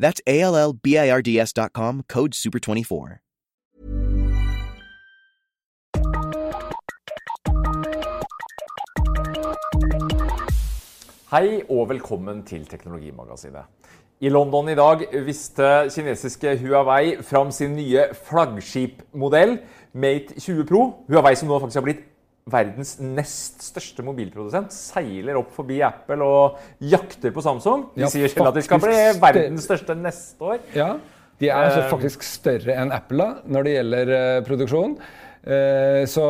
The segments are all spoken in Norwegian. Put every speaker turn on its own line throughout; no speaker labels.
That's A L L B I R D S.com, code SUPER24.
Hei og velkommen til Teknologimagasinet. I London i dag viste kinesiske Huawei fram sin nye flaggskipmodell Mate 20 Pro. Huawei som nå faktisk har blitt verdens nest største mobilprodusent, seiler opp forbi Apple og jakter på Samsung. De
Ja,
sier selv at de skal bli verdens største neste år.
Ja, de er altså faktisk større enn Apple da, når det gjelder eh, produksjon. Eh, så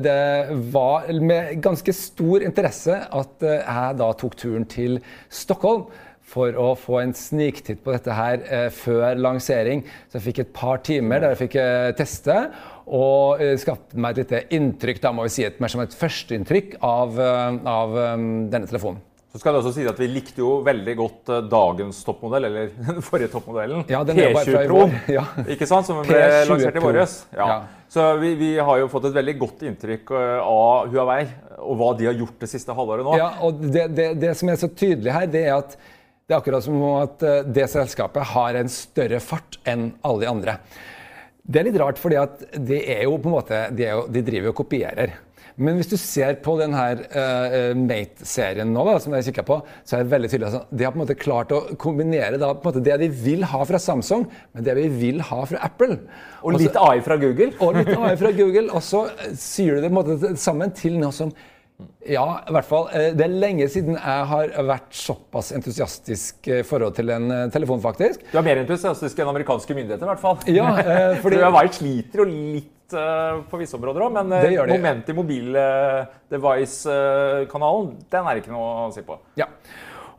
det var med ganske stor interesse at jeg da tok turen til Stockholm for å få en sniktitt på dette her før lansering. Så jeg fikk et par timer der jeg fikk teste. Og eh, skapte meg et lite inntrykk, da må vi si et, mer som et førsteinntrykk av, eh, av eh, denne telefonen.
Så skal det også si at Vi likte jo veldig godt eh, dagens toppmodell, eller den forrige toppmodellen.
Ja, den er bare fra i
P20 Pro.
Ja.
Ikke sant? Som ble lansert i våres. Ja.
Ja.
Så vi, vi har jo fått et veldig godt inntrykk av Huawei og hva de har gjort det siste halvåret nå.
Ja, og det, det, det som er så tydelig her, det er at det er akkurat som om at det selskapet har en større fart enn alle de andre. Det er litt rart, fordi de er jo på en måte, de, er jo, de driver jo og kopierer. Men hvis du ser på den her uh, Mate-serien nå, da, som jeg kikker på, så er det veldig tydelig at de har på en måte klart å kombinere da, måte det de vil ha fra Samsung, med det vi vil ha fra Apple.
Og litt AI fra Google.
Og litt AI fra Google. Og så eh, syr du det på en måte sammen til noe som ja, i hvert fall. eh, Det er lenge siden jeg har vært såpass entusiastisk i forhold til en eh, telefon, faktisk.
Du er mer entusiastisk enn amerikanske myndigheter, i hvert fall.
Ja, eh, fordi-
For Huawei sliter jo litt eh, på visse områder òg, men eh,
Det
momentet i mobil-device-kanalen, den er ikke noe å si på.
Ja.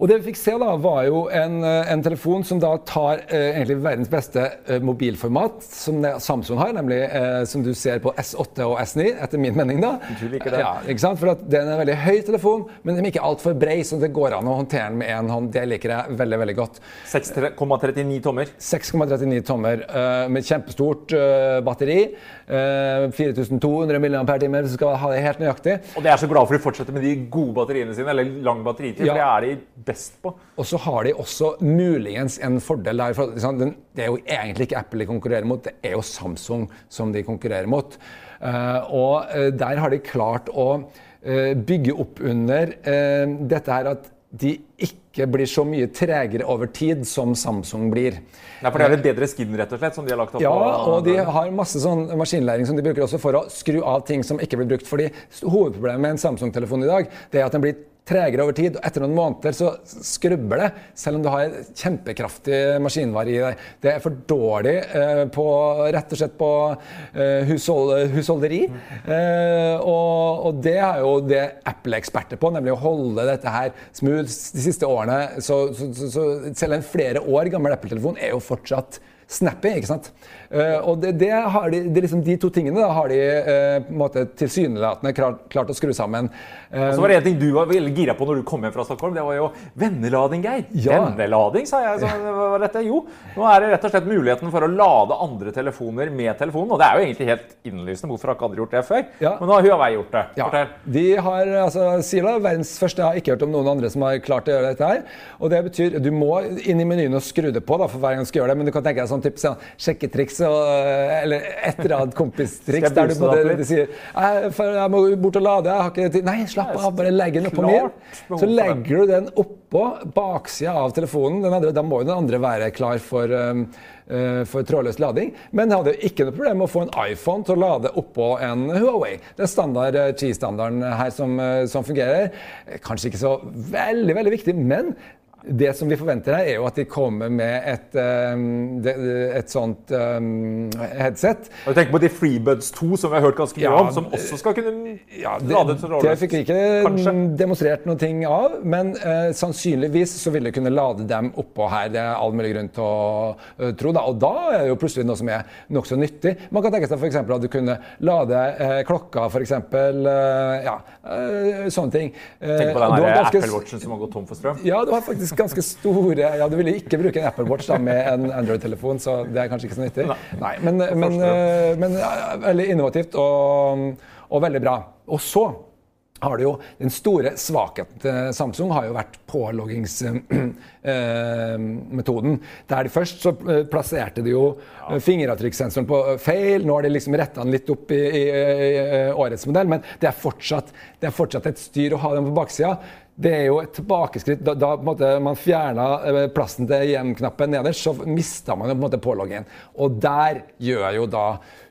Og det vi fikk se, da, var jo en, eh, en telefon som da tar eh, egentlig verdens beste eh, mobilformat, som det Samsung har, nemlig eh, som du ser på S8 og S9, etter min mening. da.
Du liker det.
Ja, ikke sant? For at Det er en veldig høy telefon, men den er ikke altfor brei, så det går an å håndtere den med én hånd. Det liker jeg veldig veldig godt.
6,39 tommer.
6,39 tommer eh, med kjempestort eh, batteri. eh, 4200 mAh, du skal ha det helt nøyaktig.
Og de er så glad for å fortsette med de gode batteriene sine, eller lang batteritid,
Ja.
for det er de best på.
Og så har de også muligens en fordel der. For, det er jo egentlig ikke Apple de konkurrerer mot, det er jo Samsung som de konkurrerer mot. Eh, og eh, der har de klart å eh, bygge opp under dette her at de ikke blir så mye tregere over tid som Samsung blir.
Nei, for det er et bedre skin, rett og slett, som de har lagt opp
Ja, og de har masse sånn maskinlæring som de bruker også for å skru av ting som ikke blir brukt. Fordi hovedproblemet med en Samsung-telefon i dag, det er at den blir tregere over tid. og Etter noen måneder så skrubber det, selv om du har kjempekraftig maskinvare i deg. Det er for dårlig eh, på, rett og slett på eh, hushold, husholderi. Eh, og, og, det er jo det Apple er eksperter på, nemlig å holde dette her smooth de siste årene. Så, så, så, så selv en flere år gammel Apple-telefon er jo fortsatt snappy. ikke sant? Uh, og det, det, har de, det liksom de to tingene da, har de uh, på en måte tilsynelatende klart, klart, å skru sammen.
Uh, så var det en ting du var veldig gira på når du kom hjem fra Stockholm. Det var jo vennelading, Geir. Ja. Vennelading, sa jeg. Så, hva var dette? Jo, nå er det rett og slett muligheten for å lade andre telefoner med telefonen. Og det er jo egentlig helt innlysende. Hvorfor har ikke andre gjort det før? Ja. Men nå har Huawei gjort det.
Ja. Fortell. De har, altså, Sila, verdens første. Jeg har ikke hørt om noen andre som har klart å gjøre dette her. Og det betyr Du må inn i menyen og skru det på da, for hver gang du skal gjøre det. Men du kan tenke deg sånn type sånn, sjekketriks og, eller et eller annet kompistriks der du, du sier jeg, jeg må bort og lade, jeg har ikke tid. Nei, slapp av, bare legg den oppå min. Så legger du den oppå baksida av telefonen. Andre, da må jo den andre være klar for um, for trådløs lading, men jeg hadde ikke noe problem med å få en iPhone til å lade oppå en Huawei. Det er standard Qi-standarden her som, som, fungerer. Kanskje ikke så veldig, veldig viktig, men det som vi forventer her, er jo at de kommer med et, um, et sånt um, headset.
Og du tenker på de FreeBuds 2, som vi har hørt ganske mye ja, om, som også skal kunne ja, det, lade til
Det fikk vi ikke Kanskje. demonstrert ting av, men uh, sannsynligvis så vil det kunne lade dem oppå her. Det er all mulig grunn til å uh, tro. Da. Og da er det jo plutselig noe som er nokså nyttig. Man kan tenke seg f.eks. at du kunne lade uh, klokka, f.eks. Uh, ja, sånne ting.
Tenk på den Apple Watchen som har gått tom for strøm.
Ja, det var faktisk ganske store Ja, du ville ikke bruke en Apple Watch da, med en Android-telefon, så det er kanskje ikke så nyttig. Nei, men, men, eh, men veldig innovativt og, og veldig bra. Og så har det jo Den store svakheten til Samsung har jo vært påloggingsmetoden. Der de først så eh, plasserte de jo ja. fingeravtrykkssensoren på feil. Nå har de liksom retta den litt opp i, i, i, årets modell, men det er, fortsatt, det er fortsatt et styr å ha den på baksida det er jo et tilbakeskritt. Da, da man fjerna eh, plassen til hjem-knappen nederst, så mista man jo på en måte påloggen. Og der gjør jo da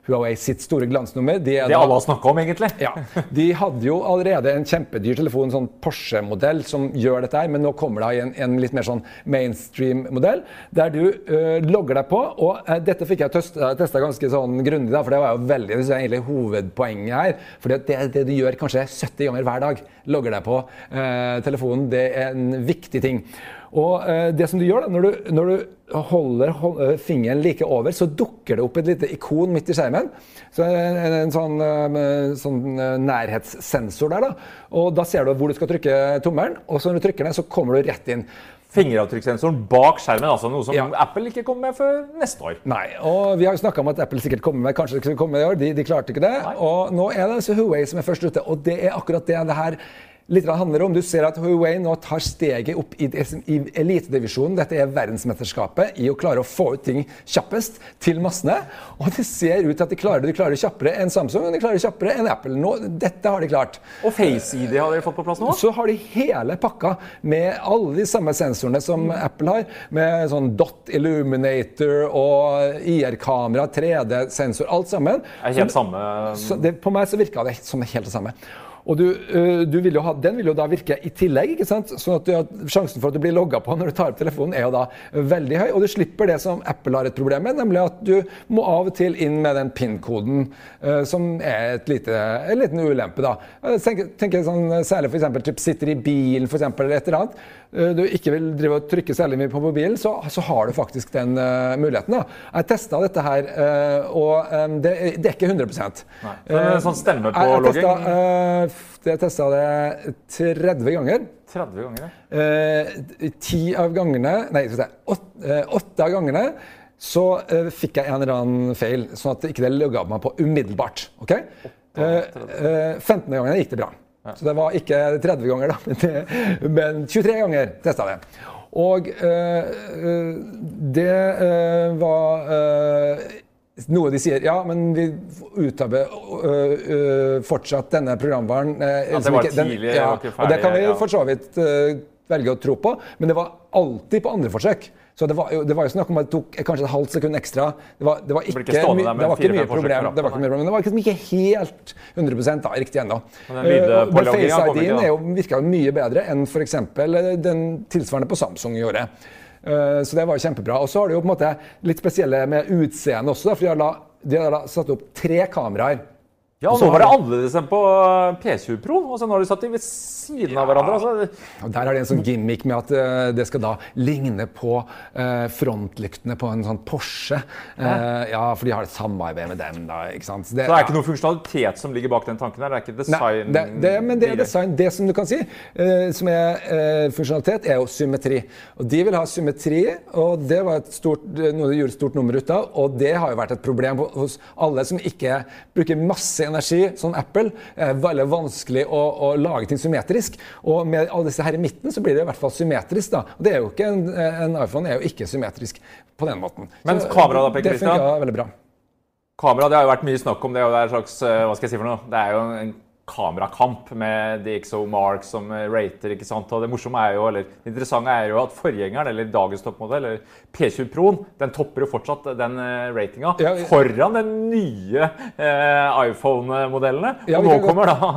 Huawei sitt store glansnummer.
De det alle har snakka om, egentlig.
Ja, De hadde jo allerede en kjempedyr telefon, en sånn Porsche-modell, som gjør dette her, men nå kommer det en, en litt mer sånn mainstream-modell, der du uh, logger deg på. Og uh, dette fikk jeg testa ganske sånn grundig, for det var jo veldig det er egentlig hovedpoenget her. For det, det du gjør kanskje 70 ganger hver dag, logger deg på uh, telefonen, det er en viktig ting. Og det som du gjør da, når du, når du holder hold, fingeren like over, så dukker det opp et lite ikon midt i skjermen. Så en, en sånn, eh, sånn, eh, nærhetssensor der. da. Og Da ser du hvor du skal trykke tommelen, og så når du trykker den, så kommer du rett inn.
Fingeravtrykkssensoren bak skjermen, altså noe som ja. Apple ikke kommer med før neste år.
Nei, og Vi har jo snakka om at Apple sikkert kommer med kanskje ikke komme med i år. De, de klarte ikke det. Nei. Og nå er det altså Huawei som er først ute. Og det er akkurat det det her litt handler om. Du ser at Huawei nå tar steget opp i, i elitedivisjonen. Dette er verdensmesterskapet i å klare å få ut ting kjappest til massene. Og det ser ut til at de klarer det. De klarer det kjappere enn Samsung og de klarer det kjappere enn Apple. Nå, dette har de klart.
Og Face-ID har de fått på plass nå?
Så har de hele pakka med alle de samme sensorene som mm. Apple har. Med sånn Dot Illuminator og IR-kamera, 3D-sensor, alt sammen.
Det er helt samme
så det, På meg så virka det som helt det samme. Og du, øh, du vil ha, Den vil jo da virke i tillegg. ikke sant? Sånn at du, Sjansen for at du blir logga på når du tar opp telefonen, er jo da veldig høy. Og du slipper det som Apple har et problem med, nemlig at du må av og til inn med den PIN-koden, uh, som er et lite, en liten ulempe. da. Tenk, tenker, sånn, Særlig f.eks. sitter i bilen for eksempel, eller et eller annet. Uh, du ikke vil drive og trykke særlig mye på mobilen, så, så har du faktisk den uh, muligheten. da. Jeg testa dette her, og um, det, det, er ikke 100 Nei.
Det er sånn stemme på logging?
Jeg testa det 30 ganger.
30 ganger, ja.
Eh, ti av gangene Nei, se. Åtte, eh, av gangene så eh, fikk jeg en eller annen feil, sånn at ikke det logga meg på umiddelbart. ok? 8, 15. gangen gikk det bra. Ja. Så det var ikke 30 ganger, da, men, det, men 23 ganger testa det. Og det var noe de sier Ja, men vi utarbeider fortsatt denne programvaren.
Uh, ja, det var ikke, tidlig,
den, ja, og det kan vi for så vidt velge å tro på, men det var alltid på andre forsøk. Så det var, jo, det var jo snakk om at det tok kanskje et halvt sekund ekstra. Det var, det var ikke,
ikke
my- det var ikke mye problem. Det var ikke mye problem, det var liksom ikke helt 100 da, riktig ennå.
Men
Face
ikke
ID-en virka mye bedre enn f.eks. den tilsvarende på Samsung gjorde. Eh, Så det var kjempebra. Og så har du jo på en måte litt spesielle med utseendet også. For de har, la, de har satt opp tre kameraer.
Ja, og nå var det
de-
annerledes enn på P20 Pro. og så nå har de satt de ved siden av hverandre. Altså.
Og Der er det en sånn gimmick med at eh, det skal da ligne på eh, frontlyktene på en sånn Porsche. Eh, ja, for de har et samarbeid med dem, da. ikke sant?
Så det er ikke noe funksjonalitet som ligger bak den tanken her? Det er ikke
Nei,
design?
det, det, men det er design. Det som du kan si, eh, som er eh, funksjonalitet, er jo symmetri. Og De vil ha symmetri, og det var et stort, noe de gjorde et stort nummer ut av. Og det har jo vært et problem hos alle som ikke bruker masse energi, som Apple. Er veldig vanskelig å, å lage ting symmetrisk. Og med alle disse her i midten, så blir det i hvert fall symmetrisk. da. Og det er jo ikke en, en iPhone er jo ikke symmetrisk på den måten.
Men
Så,
kamera da, Per
Det
Christian?
funka veldig bra.
Kamera, det har jo vært mye snakk om det, og det er en slags, eh, hva skal jeg si for noe? Det er jo en kamerakamp med DxO Mark som eh, rater, ikke sant? Og det morsomme er jo, eller det interessante er jo at forgjengeren, eller dagens toppmodell, eller P20 Proen, den topper jo fortsatt den eh, ratinga
Ja, ja.
foran den nye eh, iPhone-modellene. Og
vi
nå kommer da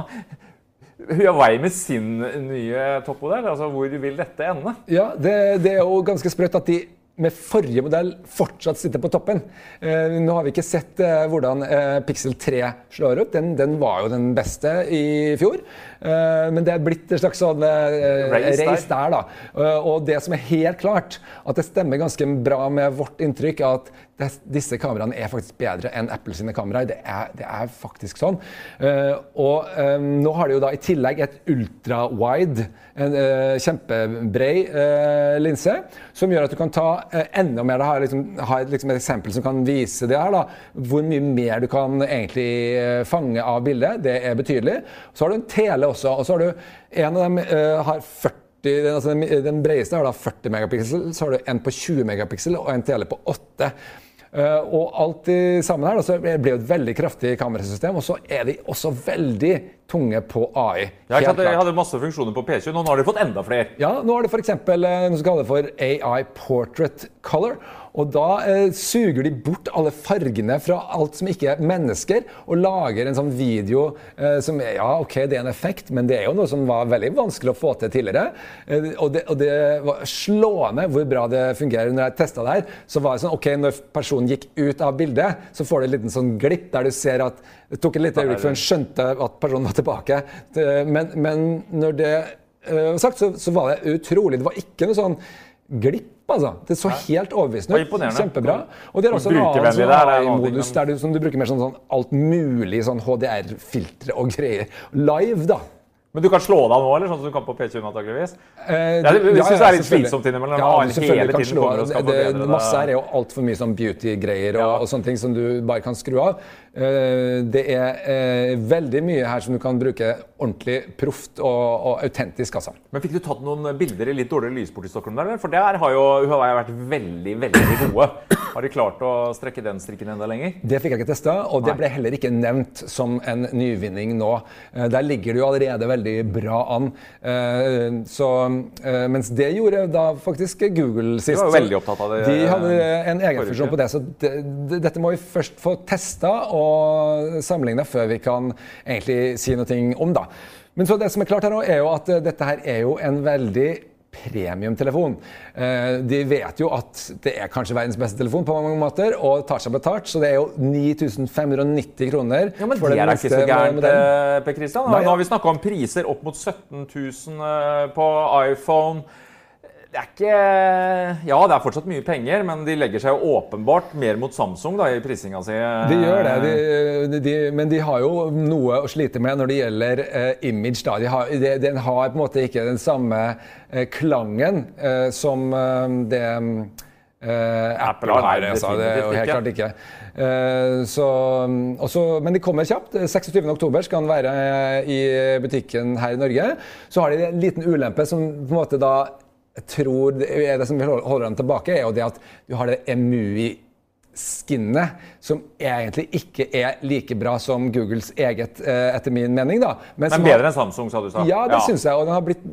Huawei med sin nye toppmodell. Altså, hvor vil dette ende?
Ja, det, det er jo ganske sprøtt at de med forrige modell fortsatt sitter på toppen. Eh, nå har vi ikke sett eh, hvordan eh, Pixel 3 slår ut. Den, den var jo den beste i fjor. Eh, men det er blitt et slags sånn eh,
Race der.
race der, da. Eh, og det som er helt klart, at det stemmer ganske bra med vårt inntrykk, er at det, disse kameraene er faktisk bedre enn Apple sine kameraer. Det er, det er faktisk sånn. Uh, og um, nå har de jo da i tillegg et ultra-wide, en uh, kjempebrei uh, linse, som gjør at du kan ta eh, enda mer. Jeg har liksom, har liksom et eksempel som kan vise det her. da, Hvor mye mer du kan egentlig eh, fange av bildet. Det er betydelig. Så har du en tele også. og så har du En av dem eh, har 40 den, altså den, den bredeste har da 40 megapiksel, så har du en på 20 megapiksel og en tele på 8. Eh, og alt i sammen her da, så blir det et veldig kraftig kamerasystem, og så er de også veldig tunge på AI.
Ja, ikke
Helt
sant? De hadde masse funksjoner på P20, nå har de fått enda flere.
Ja, nå har de f.eks. noe som kalles for AI Portrait Color. Og da eh, suger de bort alle fargene fra alt som ikke er mennesker, og lager en sånn video eh, som Ja, OK, det er en effekt, men det er jo noe som var veldig vanskelig å få til tidligere. Eh, og, det, og det var slående hvor bra det fungerer. Når jeg testa det her, så var det sånn OK, når personen gikk ut av bildet, så får du en liten sånn glipp der du ser at Det tok et lite øyeblikk før en skjønte at personen var tilbake. Men, men når det eh, var sagt, så, så var det utrolig. Det var ikke noe sånn glipp, altså. Det så helt overbevisende ut. Kjempebra. Og det er også en annen sånn AI-modus der du, som du bruker mer sånn, sånn alt mulig sånn HDR-filtre og greier. Live, da.
Men du kan slå deg av nå, eller sånn som du kan på P20 antakeligvis?
Eh,
Ja, jeg synes det er litt slitsomt innimellom.
Ja, du selvfølgelig kan slå av. masse her er jo altfor mye sånn beauty-greier og,
Ja.
og sånne ting som du bare kan skru av. Eh, det er eh, veldig mye her som du kan bruke ordentlig proft og, og autentisk, altså.
Men fikk du tatt noen bilder i litt dårligere lysport i Stockholm der? For der har jo Huawei vært veldig, veldig gode. Har de klart å strekke den strikken enda lenger?
Det fikk jeg ikke testa, og det ble heller ikke nevnt som en nyvinning nå. Eh, Der ligger det jo allerede veldig bra an. Eh, Så, mens det gjorde da faktisk Google sist.
var jo veldig opptatt av det,
De hadde en egen funksjon på det, så det, dette må vi først få testa og sammenligne før vi kan egentlig si noe om. da. Men så det som er klart her nå, er jo at eh, dette her er jo en veldig premiumtelefon. Eh, De vet jo at det er kanskje verdens beste telefon på mange måter, og tar seg betalt, så det er jo 9590 kroner.
Ja, men
for
det er ikke så gærent, eh, Per Christian. Nå har vi snakka om priser opp mot 17 000 eh, på iPhone. Det er ikke Ja, det er fortsatt mye penger, men de legger seg jo åpenbart mer mot Samsung da, i prisinga si.
De gjør det, de, de, men de har jo noe å slite med når det gjelder eh, image. Da. De har, de, den har på en måte ikke den samme eh, klangen eh, som eh, det eh, Apple
har, nei,
Altså. Det er jo helt klart ikke. Eh, så, også, men de kommer kjapt. 26.10 skal den være i butikken her i Norge. Så har de en liten ulempe som på en måte da jeg tror det det som holder dem tilbake, er jo det at du har det EMUI skinnet, som egentlig ikke er like bra som Googles eget, eh, etter min mening. da.
Men,
Men
bedre
har-
enn Samsung, sa du sa.
Ja, det synes jeg. Og, den har blitt,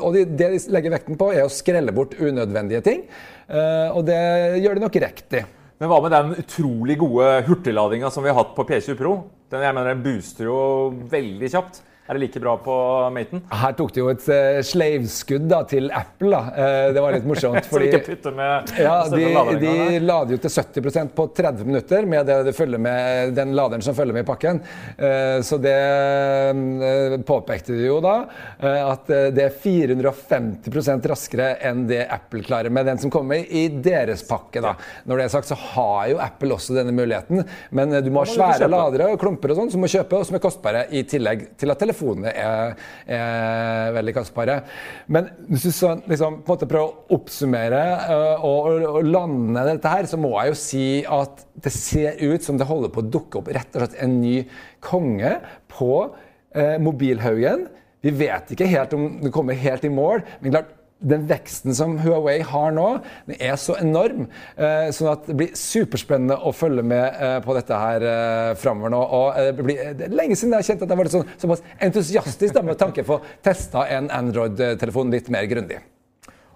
og de, det de legger vekten på, er å skrelle bort unødvendige ting. Eh, og det gjør de nok riktig.
Men hva med den utrolig gode hurtigladinga som vi har hatt på P20 Pro? Den, jeg mener, den booster jo veldig kjapt. Er det like bra på Maten?
Her tok de jo et uh, sleivskudd da, til Apple. da. Uh, det var litt morsomt.
Så ikke putte med
ja, de, de lader jo til 70% på 30 minutter med det, det med, den laderen som følger med i pakken. Uh, så det eh, påpekte de jo da, eh, at eh, det er 450% raskere enn det Apple klarer med den som kommer i deres pakke. da. Når det er sagt, så har jo Apple også denne muligheten, men eh, du må ha svære ladere og klumper og sånn som må kjøpe, og som er kostbare, i tillegg til at telefonene er, er veldig kostbare. Men hvis du så, liksom, på en måte prøver å oppsummere uh, og, og, lande dette her, så må jeg jo si at det ser ut som det holder på å dukke opp rett og slett en ny konge på uh, mobilhaugen. Vi vet ikke helt om det kommer helt i mål, men klart den veksten som Huawei har nå, den er så enorm. Eh, sånn at det blir superspennende å følge med eh, på dette her eh, framover nå. Og eh, det, blir, det er lenge siden jeg har kjent at jeg har vært sånn, såpass entusiastisk da, med tanke på å teste en Android-telefon litt mer grundig.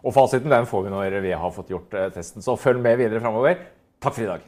Og fasiten den får vi når vi har fått gjort eh, testen. Så følg med videre framover. Takk for i dag.